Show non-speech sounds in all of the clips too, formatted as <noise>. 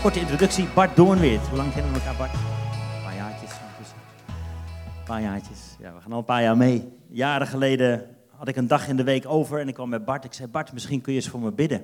korte introductie. Bart Doornweert. Hoe lang kennen we elkaar, Bart? Een paar jaartjes. Een paar jaartjes. Ja, we gaan al een paar jaar mee. Jaren geleden had ik een dag in de week over en ik kwam met Bart. Ik zei, Bart, misschien kun je eens voor me bidden.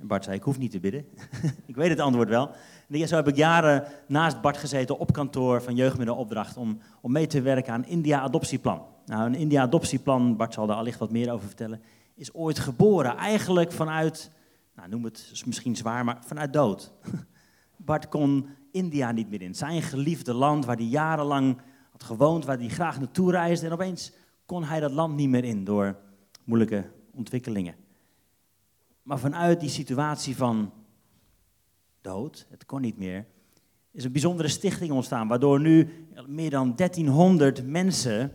En Bart zei, ik hoef niet te bidden. <laughs> ik weet het antwoord wel. En zo heb ik jaren naast Bart gezeten op kantoor van Jeugdmiddelopdracht om, om mee te werken aan India Adoptieplan. Nou, een India Adoptieplan, Bart zal daar allicht wat meer over vertellen, is ooit geboren. Eigenlijk vanuit, nou, noem het misschien zwaar, maar vanuit dood. <laughs> Bart kon India niet meer in. Zijn geliefde land waar hij jarenlang had gewoond, waar hij graag naartoe reisde. En opeens kon hij dat land niet meer in door moeilijke ontwikkelingen. Maar vanuit die situatie van dood, het kon niet meer, is een bijzondere stichting ontstaan, waardoor nu meer dan 1300 mensen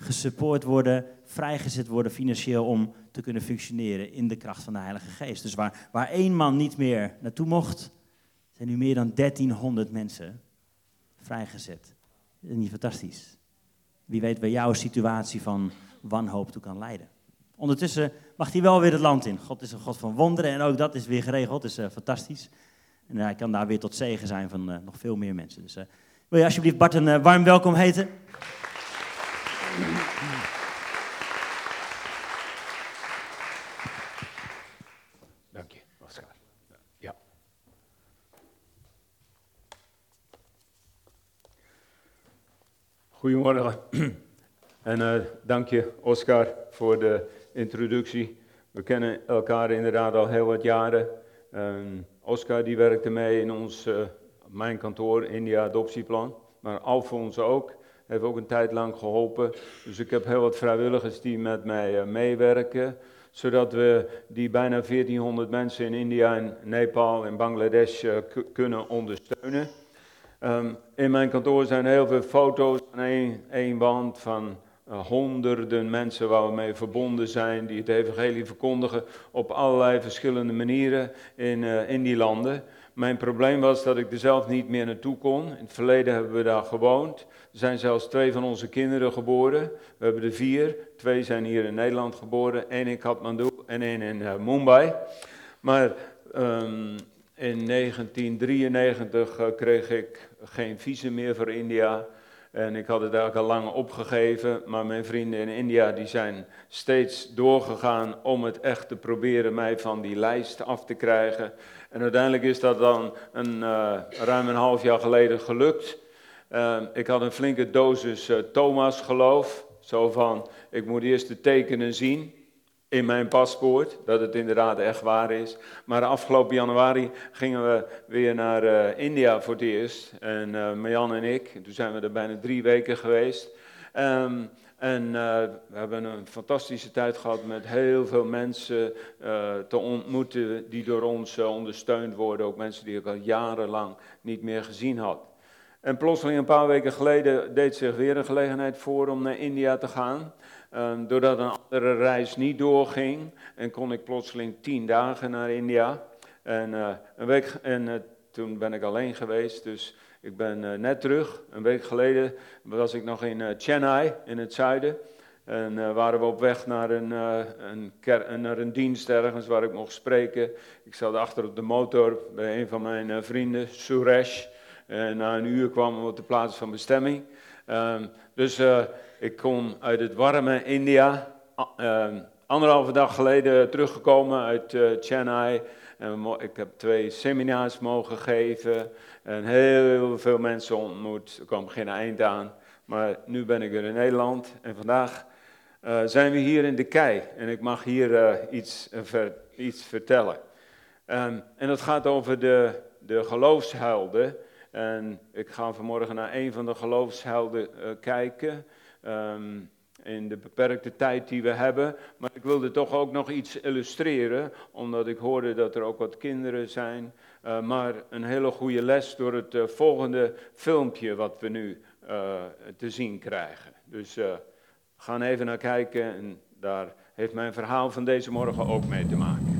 gesupport worden, vrijgezet worden financieel om te kunnen functioneren in de kracht van de Heilige Geest. Dus waar, waar één man niet meer naartoe mocht, zijn nu meer dan 1300 mensen vrijgezet. Dat niet fantastisch? Wie weet waar jouw situatie van wanhoop toe kan leiden. Ondertussen mag hij wel weer het land in. God is een God van wonderen en ook dat is weer geregeld. Dat is uh, fantastisch. En hij kan daar weer tot zegen zijn van uh, nog veel meer mensen. Dus wil je alsjeblieft Bart een warm welkom heten? Dank je, Oscar. Ja. Goedemorgen. En uh, dank je, Oscar, voor de introductie. We kennen elkaar inderdaad al heel wat jaren. Um, Oscar die werkte mee in ons, uh, mijn kantoor, India Adoptieplan. Maar Alfons ook, heeft ook een tijd lang geholpen. Dus ik heb heel wat vrijwilligers die met mij uh, meewerken. Zodat we die bijna 1400 mensen in India, en Nepal en Bangladesh kunnen ondersteunen. Um, in mijn kantoor zijn heel veel foto's aan één, één band van uh, honderden mensen waar we mee verbonden zijn, die het evangelie verkondigen op allerlei verschillende manieren in, in die landen. Mijn probleem was dat ik er zelf niet meer naartoe kon. In het verleden hebben we daar gewoond. Er zijn zelfs twee van onze kinderen geboren. We hebben er vier. Twee zijn hier in Nederland geboren. Eén in Kathmandu en één in uh, Mumbai. Maar um, in 1993 uh, kreeg ik geen visum meer voor India. En ik had het eigenlijk al lang opgegeven, maar mijn vrienden in India die zijn steeds doorgegaan om het echt te proberen mij van die lijst af te krijgen. En uiteindelijk is dat dan een, uh, ruim een half jaar geleden gelukt. Uh, ik had een flinke dosis uh, Thomas geloof, zo van ik moet eerst de tekenen zien in mijn paspoort, dat het inderdaad echt waar is. Maar afgelopen januari gingen we weer naar uh, India voor het eerst. En uh, Marjan en ik, toen zijn we er bijna drie weken geweest. Um, en uh, we hebben een fantastische tijd gehad met heel veel mensen te ontmoeten die door ons ondersteund worden. Ook mensen die ik al jarenlang niet meer gezien had. En plotseling een paar weken geleden deed zich weer een gelegenheid voor om naar India te gaan. Um, doordat een andere reis niet doorging en kon ik plotseling tien dagen naar India. En, een week, en toen ben ik alleen geweest, dus ik ben uh, net terug. Een week geleden was ik nog in Chennai, in het zuiden. En waren we op weg naar een, een, naar een dienst ergens waar ik mocht spreken. Ik zat achter op de motor bij een van mijn vrienden, Suresh. En na een uur kwamen we op de plaats van bestemming. Um, dus ik kom uit het warme India. Anderhalve dag geleden teruggekomen uit uh, Chennai. En ik heb twee seminars mogen geven. En heel veel mensen ontmoet. Er kwam geen eind aan. Maar nu ben ik weer in Nederland. En vandaag uh, zijn we hier in de kei. En ik mag hier uh, iets, iets, vertellen. Um, en dat gaat over de, de geloofshelden. En ik ga vanmorgen naar een van de geloofshelden kijken. Um, in de beperkte tijd die we hebben. Maar ik wilde toch ook nog iets illustreren, omdat ik hoorde dat er ook wat kinderen zijn. Uh, maar een hele goede les door het uh, volgende filmpje wat we nu uh, te zien krijgen. Dus we gaan even naar kijken en daar heeft mijn verhaal van deze morgen ook mee te maken.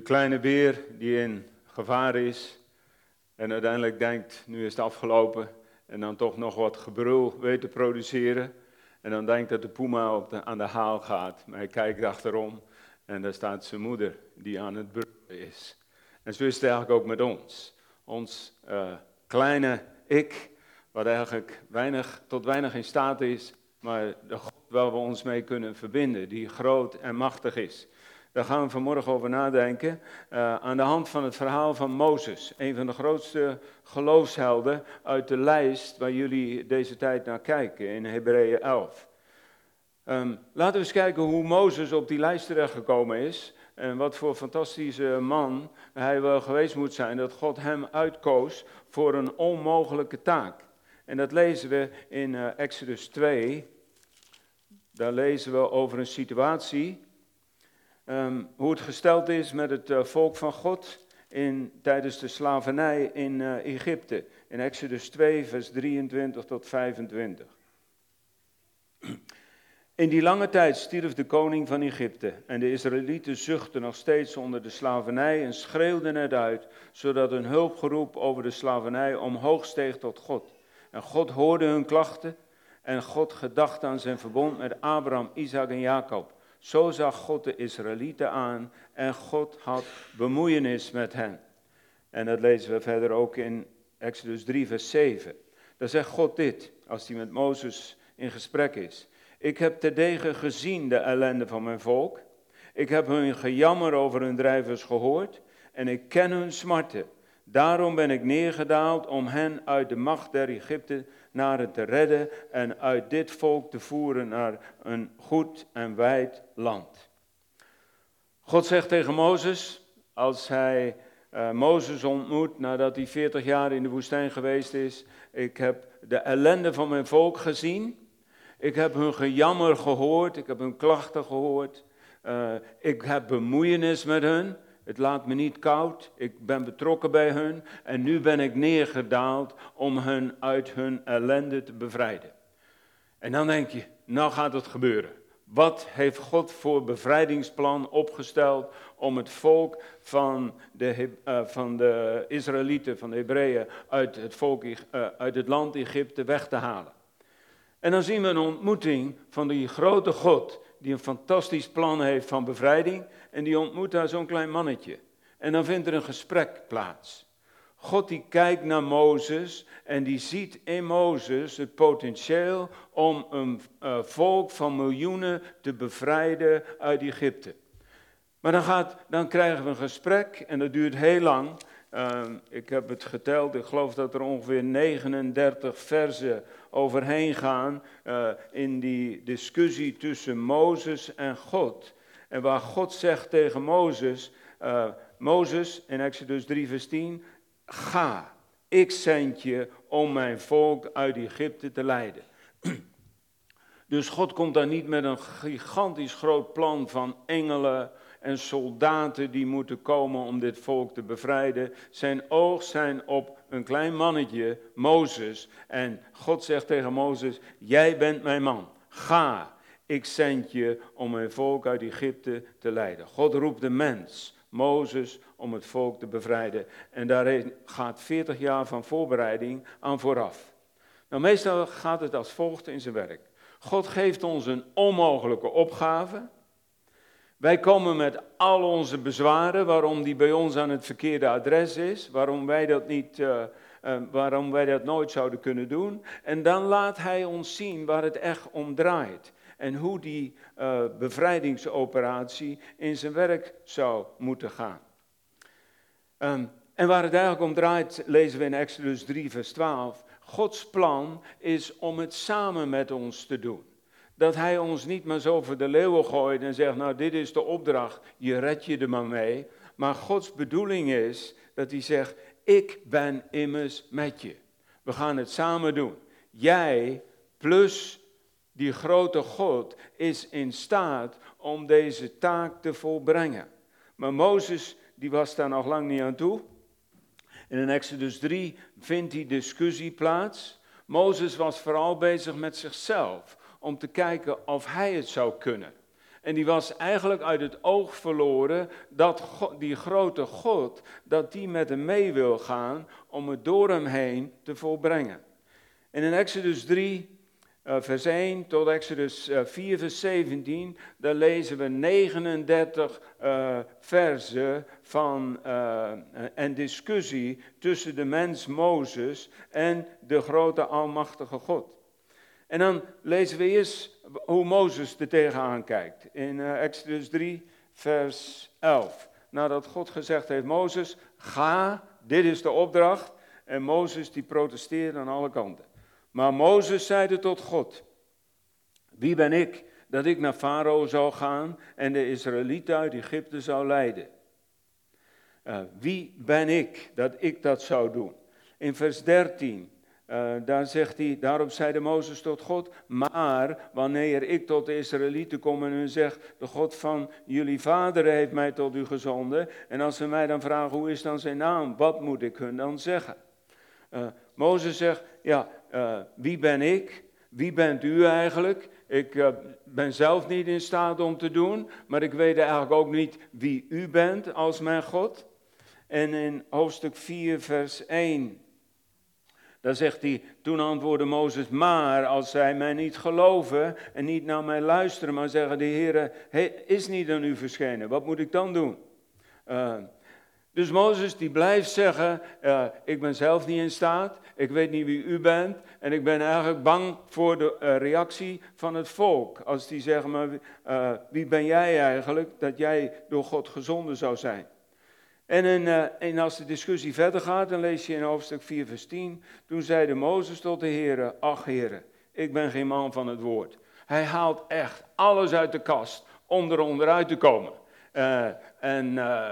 De kleine beer die in gevaar is en uiteindelijk denkt, nu is het afgelopen, en dan toch nog wat gebrul weet te produceren. En dan denkt dat de puma op de, aan de haal gaat, maar hij kijkt achterom en daar staat zijn moeder die aan het brullen is. En zo is het eigenlijk ook met ons. Ons uh, kleine ik, wat eigenlijk weinig, tot weinig in staat is, maar de God waar we ons mee kunnen verbinden, die groot en machtig is. Daar gaan we vanmorgen over nadenken. Uh, aan de hand van het verhaal van Mozes, een van de grootste geloofshelden uit de lijst waar jullie deze tijd naar kijken, in Hebreeën 11. Um, laten we eens kijken hoe Mozes op die lijst terechtgekomen is. En wat voor fantastische man hij wel geweest moet zijn dat God hem uitkoos voor een onmogelijke taak. En dat lezen we in uh, Exodus 2. Daar lezen we over een situatie um, hoe het gesteld is met het uh, volk van God in, tijdens de slavernij in uh, Egypte. In Exodus 2, vers 23 tot 25. In die lange tijd stierf de koning van Egypte en de Israëlieten zuchtten nog steeds onder de slavernij en schreeuwden het uit, zodat een hulpgeroep over de slavernij omhoog steeg tot God. En God hoorde hun klachten en God gedacht aan zijn verbond met Abraham, Isaac en Jacob. Zo zag God de Israëlieten aan en God had bemoeienis met hen. En dat lezen we verder ook in Exodus 3, vers 7. Daar zegt God dit, als hij met Mozes in gesprek is. Ik heb terdege gezien de ellende van mijn volk. Ik heb hun gejammer over hun drijvers gehoord en ik ken hun smarten. Daarom ben ik neergedaald om hen uit de macht der Egypte naar het te redden en uit dit volk te voeren naar een goed en wijd land. God zegt tegen Mozes, als hij uh, Mozes ontmoet nadat hij 40 jaar in de woestijn geweest is, ik heb de ellende van mijn volk gezien, ik heb hun gejammer gehoord, ik heb hun klachten gehoord, uh, ik heb bemoeienis met hun. Het laat me niet koud. Ik ben betrokken bij hun. En nu ben ik neergedaald om hen uit hun ellende te bevrijden. En dan denk je, nou gaat het gebeuren. Wat heeft God voor bevrijdingsplan opgesteld om het volk van de, uh, van de Israëlieten, van de Hebreeën, uit het, volk, uh, uit het land Egypte weg te halen? En dan zien we een ontmoeting van die grote God, die een fantastisch plan heeft van bevrijding. En die ontmoet daar zo'n klein mannetje. En dan vindt er een gesprek plaats. God die kijkt naar Mozes en die ziet in Mozes het potentieel om een uh, volk van miljoenen te bevrijden uit Egypte. Maar dan, gaat, dan krijgen we een gesprek en dat duurt heel lang. Uh, ik heb het geteld, ik geloof dat er ongeveer 39 versen overheen gaan uh, in die discussie tussen Mozes en God. En waar God zegt tegen Mozes, uh, Mozes in Exodus 3 vers 10, ga, ik zend je om mijn volk uit Egypte te leiden. <clears throat> Dus God komt daar niet met een gigantisch groot plan van engelen en soldaten die moeten komen om dit volk te bevrijden. Zijn oog zijn op een klein mannetje, Mozes. En God zegt tegen Mozes, jij bent mijn man, ga. Ik zend je om mijn volk uit Egypte te leiden. God roept de mens, Mozes, om het volk te bevrijden. En daar gaat 40 jaar van voorbereiding aan vooraf. Nou, meestal gaat het als volgt in zijn werk. God geeft ons een onmogelijke opgave. Wij komen met al onze bezwaren, waarom die bij ons aan het verkeerde adres is, waarom wij dat, niet, uh, uh, waarom wij dat nooit zouden kunnen doen. En dan laat Hij ons zien waar het echt om draait en hoe die uh, bevrijdingsoperatie in zijn werk zou moeten gaan. Um, en waar het eigenlijk om draait, lezen we in Exodus 3, vers 12. Gods plan is om het samen met ons te doen. Dat hij ons niet maar zo voor de leeuwen gooit en zegt, nou dit is de opdracht, je red je er maar mee. Maar Gods bedoeling is dat hij zegt, ik ben immers met je. We gaan het samen doen. Jij plus die grote God is in staat om deze taak te volbrengen. Maar Mozes, die was daar nog lang niet aan toe. In Exodus 3 vindt die discussie plaats. Mozes was vooral bezig met zichzelf, om te kijken of hij het zou kunnen. En die was eigenlijk uit het oog verloren dat die grote God, dat die met hem mee wil gaan om het door hem heen te volbrengen. En in Exodus 3, uh, vers 1 tot Exodus uh, 4, vers 17, daar lezen we 39 uh, versen van uh, en discussie tussen de mens Mozes en de grote almachtige God. En dan lezen we eerst hoe Mozes er tegenaan kijkt. In uh, Exodus 3, vers 11. Nadat God gezegd heeft, Mozes, ga, dit is de opdracht. En Mozes die protesteerde aan alle kanten. Maar Mozes zeide tot God, wie ben ik dat ik naar Farao zou gaan en de Israëlieten uit Egypte zou leiden? Uh, wie ben ik dat ik dat zou doen? In vers 13 uh, daar zegt hij, daarop zeide Mozes tot God, maar wanneer ik tot de Israëlieten kom en hun zeg, de God van jullie vader heeft mij tot u gezonden, en als ze mij dan vragen, hoe is dan zijn naam, wat moet ik hun dan zeggen? Uh, Mozes zegt, ja, uh, wie ben ik? Wie bent u eigenlijk? Ik ben zelf niet in staat om te doen, maar ik weet eigenlijk ook niet wie u bent als mijn God. En in hoofdstuk 4, vers 1 dan zegt hij, toen antwoordde Mozes, maar als zij mij niet geloven en niet naar mij luisteren, maar zeggen, de Heer is niet aan u verschenen, wat moet ik dan doen? Uh, dus Mozes die blijft zeggen, uh, ik ben zelf niet in staat, ik weet niet wie u bent en ik ben eigenlijk bang voor de uh, reactie van het volk. Als die zeggen, wie ben jij eigenlijk dat jij door God gezonden zou zijn? En, in, uh, en, als de discussie verder gaat, dan lees je in hoofdstuk 4, vers 10. Toen zeide Mozes tot de Heer: Ach, Heer, ik ben geen man van het woord. Hij haalt echt alles uit de kast om er onderuit te komen. Uh, en uh,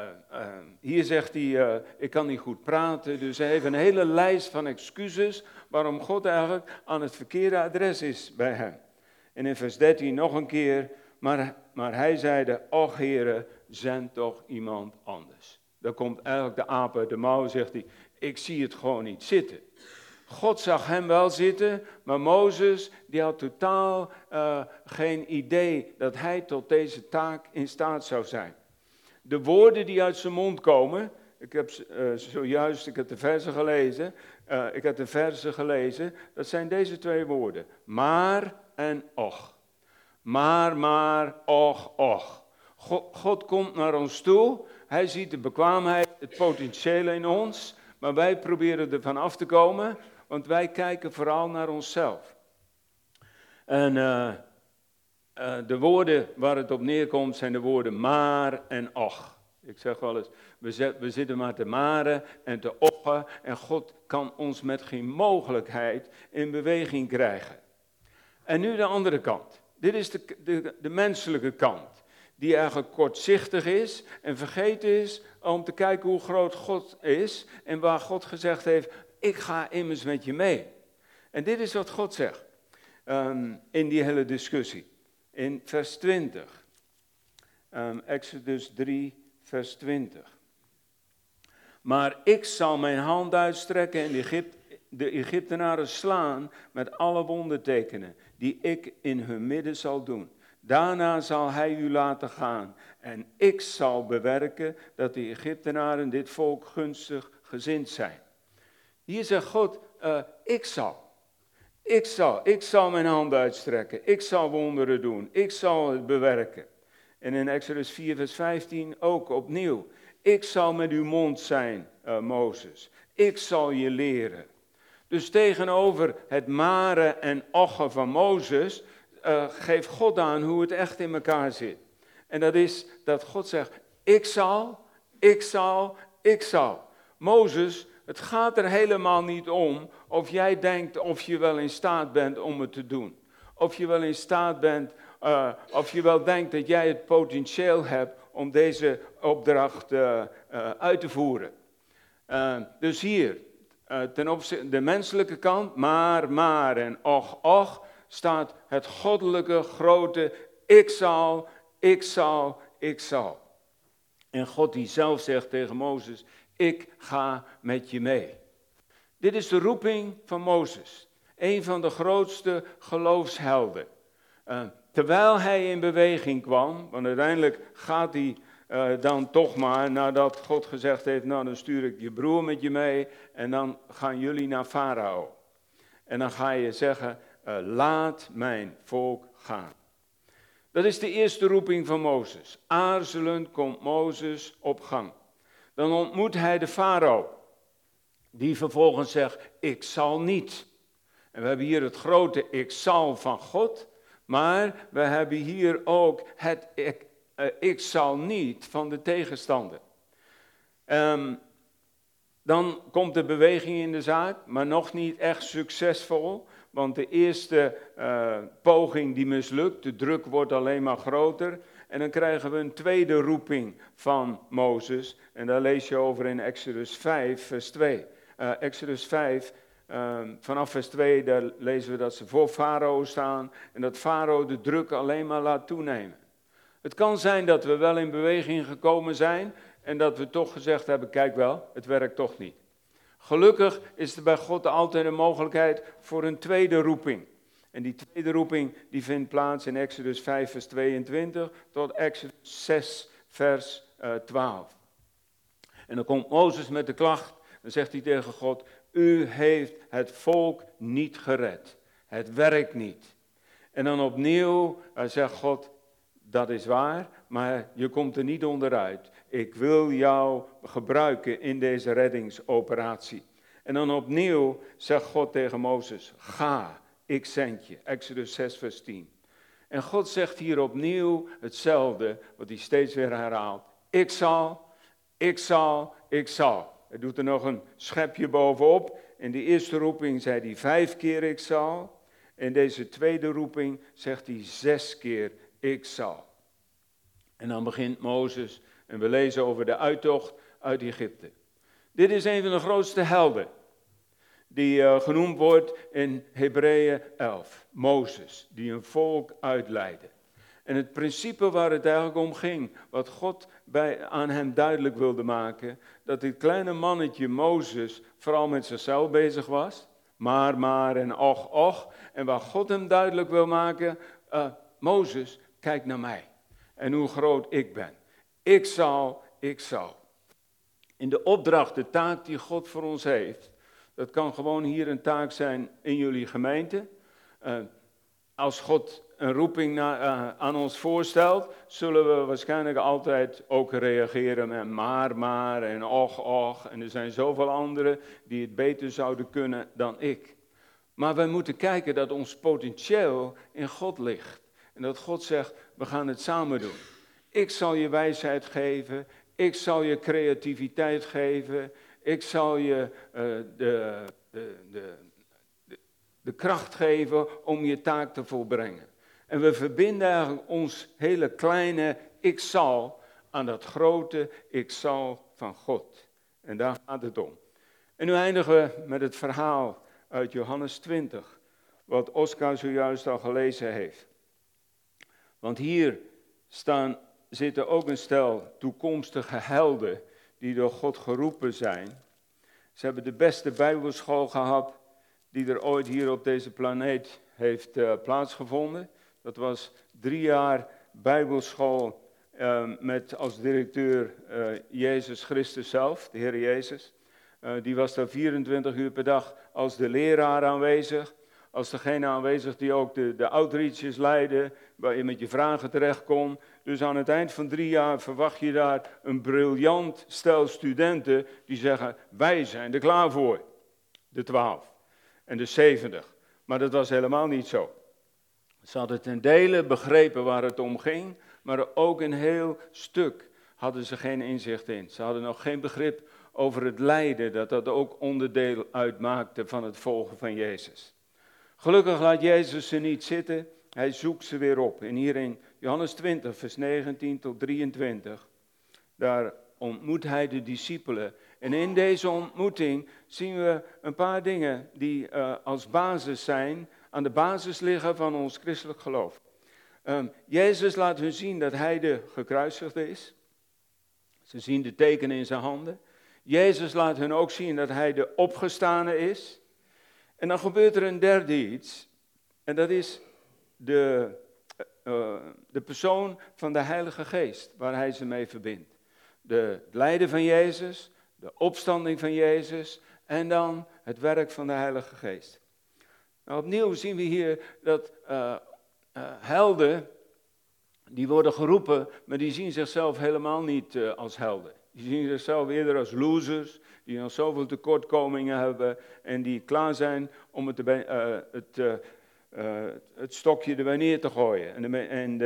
hier zegt hij: Ik kan niet goed praten. Dus hij heeft een hele lijst van excuses waarom God eigenlijk aan het verkeerde adres is bij hem. En in vers 13 nog een keer: Maar, maar hij zeide: Och, Heer, zend toch iemand anders. Dan komt eigenlijk de aap uit de mouw, zegt hij, ik zie het gewoon niet zitten. God zag hem wel zitten, maar Mozes die had totaal uh, geen idee dat hij tot deze taak in staat zou zijn. De woorden die uit zijn mond komen, ik heb uh, zojuist ik heb de gelezen, uh, ik heb de versen gelezen, dat zijn deze twee woorden, maar en och. Maar, maar, och, och. God, komt naar ons toe hij ziet de bekwaamheid, het potentiële in ons, maar wij proberen er van af te komen, want wij kijken vooral naar onszelf. En uh, uh, de woorden waar het op neerkomt zijn de woorden maar en och. Ik zeg wel eens, we, zitten maar te maren en te ochen en God kan ons met geen mogelijkheid in beweging krijgen. En nu de andere kant. Dit is de, de, de menselijke kant die eigenlijk kortzichtig is en vergeten is om te kijken hoe groot God is en waar God gezegd heeft, ik ga immers met je mee. En dit is wat God zegt um, in die hele discussie. In vers 20, um, ehm, Exodus 3, vers 20. Maar ik zal mijn hand uitstrekken en de Egyptenaren slaan met alle wondertekenen die ik in hun midden zal doen. Daarna zal hij u laten gaan. En ik zal bewerken dat de Egyptenaren dit volk gunstig gezind zijn. Hier zegt God, uh, ik zal. Ik zal, ik zal mijn hand uitstrekken. Ik zal wonderen doen. Ik zal het bewerken. En in Exodus 4, vers 15 ook opnieuw. Ik zal met uw mond zijn, uh, Mozes. Ik zal je leren. Dus tegenover het maren en ochen van Mozes uh, geeft God aan hoe het echt in elkaar zit. En dat is dat God zegt, ik zal, ik zal, ik zal. Mozes, het gaat er helemaal niet om of jij denkt of je wel in staat bent om het te doen. Of je wel in staat bent, uh, of je wel denkt dat jij het potentieel hebt om deze opdracht uh, uit te voeren. dus hier, ten opzichte de menselijke kant, maar, maar en och, och staat het goddelijke grote ik zal, ik zal, ik zal. En God die zelf zegt tegen Mozes, ik ga met je mee. Dit is de roeping van Mozes, een van de grootste geloofshelden. Uh, terwijl hij in beweging kwam, want uiteindelijk gaat hij uh, dan toch maar, nadat God gezegd heeft, nou dan stuur ik je broer met je mee en dan gaan jullie naar Farao. En dan ga je zeggen, laat mijn volk gaan. Dat is de eerste roeping van Mozes. Aarzelend komt Mozes op gang. Dan ontmoet hij de farao, die vervolgens zegt, ik zal niet. En we hebben hier het grote ik zal van God, maar we hebben hier ook het ik, ik zal niet van de tegenstander. Um, dan komt de beweging in de zaak, maar nog niet echt succesvol. Want de eerste uh, poging die mislukt, de druk wordt alleen maar groter. En dan krijgen we een tweede roeping van Mozes. En daar lees je over in Exodus 5, vers 2. Uh, eh, Exodus 5, uh, vanaf vers 2, daar lezen we dat ze voor Farao staan. En dat Farao de druk alleen maar laat toenemen. Het kan zijn dat we wel in beweging gekomen zijn. En dat we toch gezegd hebben, kijk wel, het werkt toch niet. Gelukkig is er bij God altijd een mogelijkheid voor een tweede roeping. En die tweede roeping die vindt plaats in Exodus 5 vers 22 tot Exodus 6 vers uh, eh, 12. En dan komt Mozes met de klacht, dan zegt hij tegen God, u heeft het volk niet gered. Het werkt niet. En dan opnieuw uh, zegt God, dat is waar, maar je komt er niet onderuit. Ik wil jou gebruiken in deze reddingsoperatie. En dan opnieuw zegt God tegen Mozes: Ga, ik zend je. Exodus 6, vers 10. En God zegt hier opnieuw hetzelfde, wat hij steeds weer herhaalt: Ik zal, ik zal, ik zal. Hij doet er nog een schepje bovenop. In de eerste roeping zei hij vijf keer: Ik zal. In deze tweede roeping zegt hij zes keer: Ik zal. En dan begint Mozes en we lezen over de uittocht uit Egypte. Dit is een van de grootste helden die uh, genoemd wordt in Hebreeën 11. Mozes, die een volk uitleidde. En het principe waar het eigenlijk om ging, wat God bij, aan hem duidelijk wilde maken, dat dit kleine mannetje Mozes vooral met zichzelf bezig was. Maar, maar en och, och. En waar God hem duidelijk wil maken, uh, Mozes, kijk naar mij. En hoe groot ik ben. Ik zal, ik zal. In de opdracht, de taak die God voor ons heeft, dat kan gewoon hier een taak zijn in jullie gemeente. Uh, als God een roeping uh, aan ons voorstelt, zullen we waarschijnlijk altijd ook reageren met maar, maar en och, och. En er zijn zoveel anderen die het beter zouden kunnen dan ik. Maar wij moeten kijken dat ons potentieel in God ligt. En dat God zegt, we gaan het samen doen. Ik zal je wijsheid geven. Ik zal je creativiteit geven. Ik zal je uh, de, de, de, de, kracht geven om je taak te volbrengen. En we verbinden eigenlijk ons hele kleine ik zal aan dat grote ik zal van God. En daar gaat het om. En nu eindigen we met het verhaal uit Johannes 20, wat Oscar zojuist al gelezen heeft. Want hier staan zitten ook een stel toekomstige helden die door God geroepen zijn. Ze hebben de beste Bijbelschool gehad die er ooit hier op deze planeet heeft uh, plaatsgevonden. Dat was drie jaar Bijbelschool uh, met als directeur uh, Jezus Christus zelf, de Heer Jezus. die was daar 24 uur per dag als de leraar aanwezig als degene aanwezig die ook de, de outreaches leidde, waar je met je vragen terecht kon. Dus aan het eind van drie jaar verwacht je daar een briljant stel studenten die zeggen, wij zijn er klaar voor. De twaalf en de zeventig. Maar dat was helemaal niet zo. Ze hadden ten dele begrepen waar het om ging, maar ook een heel stuk hadden ze geen inzicht in. Ze hadden nog geen begrip over het lijden, dat dat ook onderdeel uitmaakte van het volgen van Jezus. Gelukkig laat Jezus ze niet zitten, hij zoekt ze weer op. En hier in Johannes 20, vers 19 tot 23, daar ontmoet hij de discipelen. En in deze ontmoeting zien we een paar dingen die uh, als basis zijn, aan de basis liggen van ons christelijk geloof. Um, Jezus laat hun zien dat hij de gekruisigde is. Ze zien de tekenen in zijn handen. Jezus laat hun ook zien dat hij de opgestane is. En dan gebeurt er een derde iets. En dat is de, uh, persoon van de Heilige Geest, waar hij ze mee verbindt. De, lijden van Jezus, de opstanding van Jezus en dan het werk van de Heilige Geest. Nou, opnieuw zien we hier dat uh, helden, die worden geroepen, maar die zien zichzelf helemaal niet als helden. Die zien zichzelf eerder als losers, die nog zoveel tekortkomingen hebben en die klaar zijn om het, het, het stokje er weer neer te gooien en, ermee, en,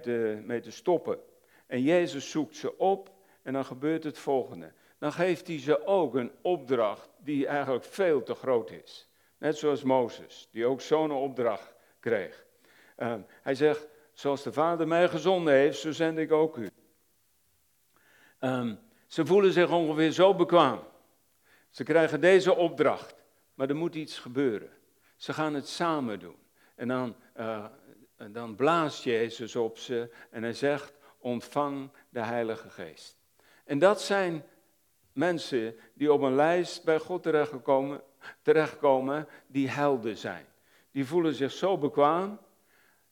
te, mee te stoppen. En Jezus zoekt ze op en dan gebeurt het volgende. Dan geeft hij ze ook een opdracht die eigenlijk veel te groot is. Net zoals Mozes, die ook zo'n opdracht kreeg. Uh, hij zegt, zoals de Vader mij gezonden heeft, zo zend ik ook u. Um, ze voelen zich ongeveer zo bekwaam. Ze krijgen deze opdracht, maar er moet iets gebeuren. Ze gaan het samen doen. En dan, uh, dan blaast Jezus op ze en hij zegt, ontvang de Heilige Geest. En dat zijn mensen die op een lijst bij God terechtkomen, terechtkomen die helden zijn. Die voelen zich zo bekwaam.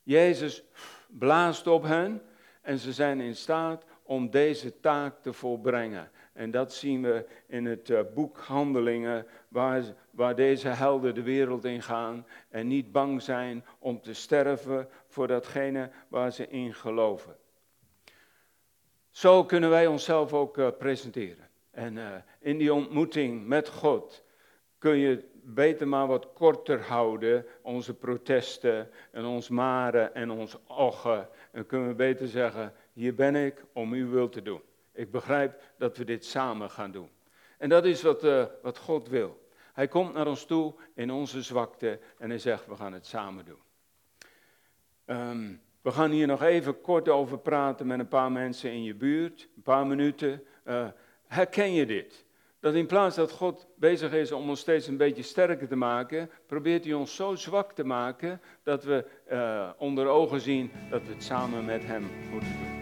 Jezus blaast op hen en ze zijn in staat om deze taak te volbrengen. En dat zien we in het uh, boek Handelingen, waar, waar deze helden de wereld in gaan en niet bang zijn om te sterven voor datgene waar ze in geloven. Zo kunnen wij onszelf ook uh, presenteren. En uh, in die ontmoeting met God kun je beter maar wat korter houden, onze protesten en ons maren en ons oggen. En kunnen we beter zeggen, hier ben ik om uw wil te doen. Ik begrijp dat we dit samen gaan doen. En dat is wat, uh, wat God wil. Hij komt naar ons toe in onze zwakte en hij zegt, we gaan het samen doen. Um, we gaan hier nog even kort over praten met een paar mensen in je buurt, een paar minuten. Uh, herken je dit? Dat in plaats dat God bezig is om ons steeds een beetje sterker te maken, probeert hij ons zo zwak te maken dat we uh, onder ogen zien dat we het samen met Hem moeten doen.